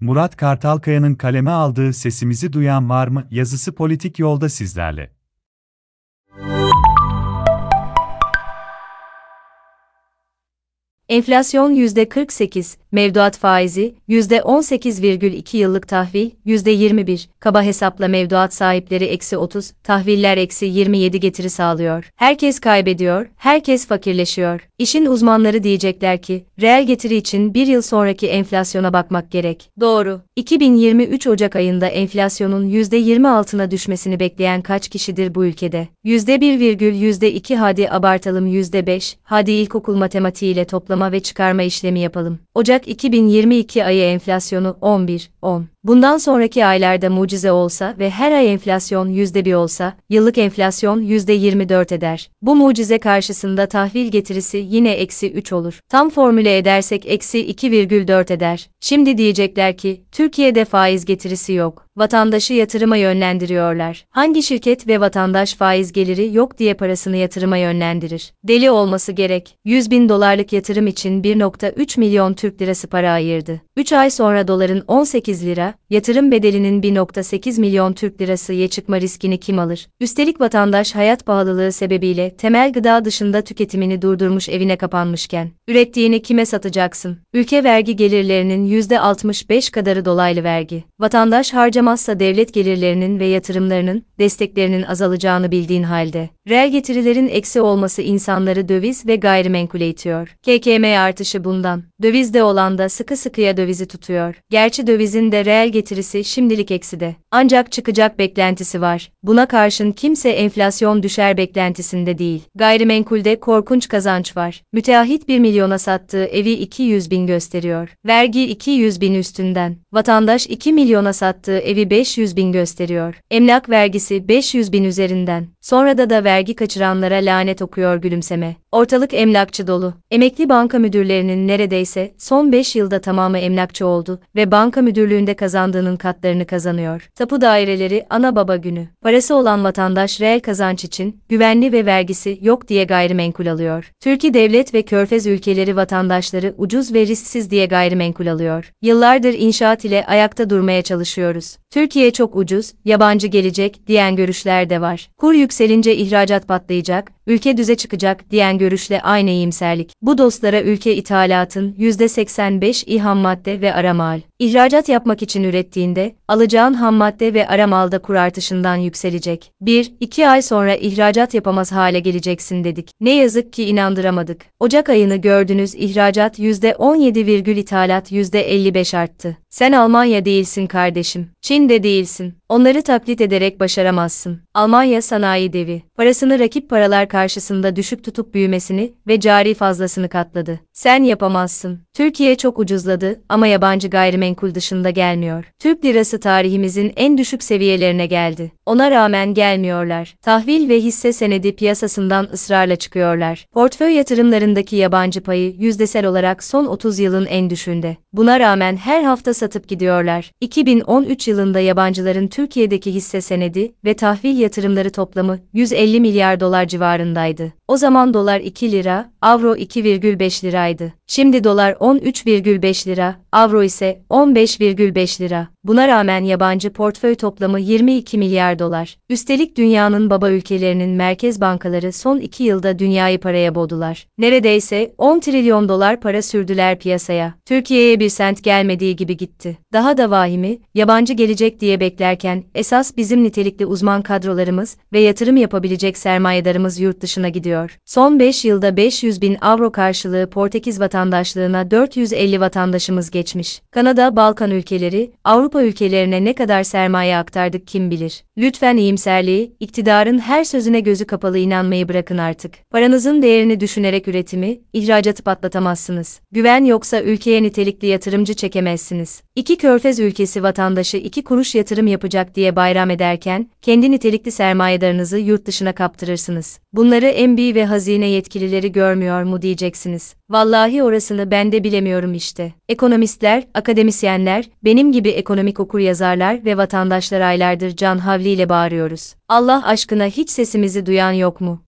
Murat Kartalkaya'nın kaleme aldığı Sesimizi Duyan Var mı yazısı politik yolda sizlerle. Enflasyon %48, mevduat faizi %18,2 yıllık tahvil %21, kaba hesapla mevduat sahipleri eksi 30, tahviller eksi 27 getiri sağlıyor. Herkes kaybediyor, herkes fakirleşiyor. İşin uzmanları diyecekler ki, reel getiri için bir yıl sonraki enflasyona bakmak gerek. Doğru. 2023 Ocak ayında enflasyonun %20 altına düşmesini bekleyen kaç kişidir bu ülkede? %1,2 hadi abartalım %5, hadi ilkokul matematiğiyle toplama ve çıkarma işlemi yapalım. Ocak 2022 ayı enflasyonu 11, 10. Bundan sonraki aylarda mucize olsa ve her ay enflasyon %1 olsa, yıllık enflasyon %24 eder. Bu mucize karşısında tahvil getirisi yine eksi 3 olur. Tam formüle edersek eksi 2,4 eder. Şimdi diyecekler ki, Türkiye'de faiz getirisi yok. Vatandaşı yatırıma yönlendiriyorlar. Hangi şirket ve vatandaş faiz geliri yok diye parasını yatırıma yönlendirir? Deli olması gerek. 100 bin dolarlık yatırım için 1.3 milyon Türk lirası para ayırdı. 3 ay sonra doların 18 lira, yatırım bedelinin 1.8 milyon Türk lirasıya çıkma riskini kim alır? Üstelik vatandaş hayat pahalılığı sebebiyle temel gıda dışında tüketimini durdurmuş evine kapanmışken, ürettiğini kime satacaksın? Ülke vergi gelirlerinin %65 kadarı dolaylı vergi. Vatandaş harcamazsa devlet gelirlerinin ve yatırımlarının, desteklerinin azalacağını bildiğin halde, reel getirilerin eksi olması insanları döviz ve gayrimenkule itiyor. KKM artışı bundan. Dövizde olan da sıkı sıkıya dövizi tutuyor. Gerçi dövizin de reel getirisi şimdilik ekside. Ancak çıkacak beklentisi var. Buna karşın kimse enflasyon düşer beklentisinde değil. Gayrimenkulde korkunç kazanç var. Müteahhit 1 milyona sattığı evi 200 bin gösteriyor. Vergi 200 bin üstünden. Vatandaş 2 milyona sattığı evi 500 bin gösteriyor. Emlak vergisi 500 bin üzerinden. Sonra da da vergi kaçıranlara lanet okuyor gülümseme. Ortalık emlakçı dolu. Emekli banka müdürlerinin neredeyse son 5 yılda tamamı emlakçı oldu ve banka müdürlüğünde kazandığının katlarını kazanıyor. Tapu daireleri ana baba günü. Parası olan vatandaş reel kazanç için güvenli ve vergisi yok diye gayrimenkul alıyor. Türkiye devlet ve körfez ülkeleri vatandaşları ucuz ve risksiz diye gayrimenkul alıyor. Yıllardır inşaat ile ayakta durmaya çalışıyoruz. Türkiye çok ucuz, yabancı gelecek diyen görüşler de var. Kur yükselince ihracat patlayacak, ülke düze çıkacak diyen görüşle aynı iyimserlik. Bu dostlara ülke ithalatın %85 iham madde ve aramal. İhracat yapmak için ürettiğinde, alacağın ham madde ve aramalda kur artışından yükselecek. 1-2 ay sonra ihracat yapamaz hale geleceksin dedik. Ne yazık ki inandıramadık. Ocak ayını gördünüz ihracat %17, ithalat %55 arttı. Sen Almanya değilsin kardeşim. Çin de değilsin. Onları taklit ederek başaramazsın. Almanya sanayi devi. Parasını rakip paralar karşısında düşük tutup büyümesini ve cari fazlasını katladı. Sen yapamazsın. Türkiye çok ucuzladı ama yabancı gayrimenkul dışında gelmiyor. Türk lirası tarihimizin en düşük seviyelerine geldi. Ona rağmen gelmiyorlar. Tahvil ve hisse senedi piyasasından ısrarla çıkıyorlar. Portföy yatırımlarındaki yabancı payı yüzdesel olarak son 30 yılın en düşüğünde. Buna rağmen her hafta satıp gidiyorlar. 2013 yılında yabancıların Türkiye'deki hisse senedi ve tahvil yatırımları toplamı 150 milyar dolar civarındaydı. O zaman dolar 2 lira, avro 2,5 liraydı. Şimdi dolar 13,5 lira, avro ise 15,5 lira. Buna rağmen yabancı portföy toplamı 22 milyar dolar. Üstelik dünyanın baba ülkelerinin merkez bankaları son 2 yılda dünyayı paraya boğdular. Neredeyse 10 trilyon dolar para sürdüler piyasaya. Türkiye'ye bir sent gelmediği gibi gitti. Daha da vahimi, yabancı gelecek diye beklerken esas bizim nitelikli uzman kadrolarımız ve yatırım yapabilecek sermayedarımız yurt dışına gidiyor. Son 5 yılda 500 bin avro karşılığı Portekiz vatandaşlığına 450 vatandaşımız geçmiş. Kanada, Balkan ülkeleri, Avrupa ülkelerine ne kadar sermaye aktardık kim bilir. Lütfen iyimserliği, iktidarın her sözüne gözü kapalı inanmayı bırakın artık. Paranızın değerini düşünerek üretimi, ihracatı patlatamazsınız. Güven yoksa ülkeye nitelikli yatırımcı çekemezsiniz. İki körfez ülkesi vatandaşı iki kuruş yatırım yapacak diye bayram ederken, kendi nitelikli sermayedarınızı yurt dışına kaptırırsınız. Bunları Ve hazine yetkilileri görmüyor mu diyeceksiniz. Vallahi orasını ben de bilemiyorum işte. Ekonomistler, akademisyenler, benim gibi ekonomik okur yazarlar ve vatandaşlar aylardır can havliyle bağırıyoruz. Allah aşkına hiç sesimizi duyan yok mu?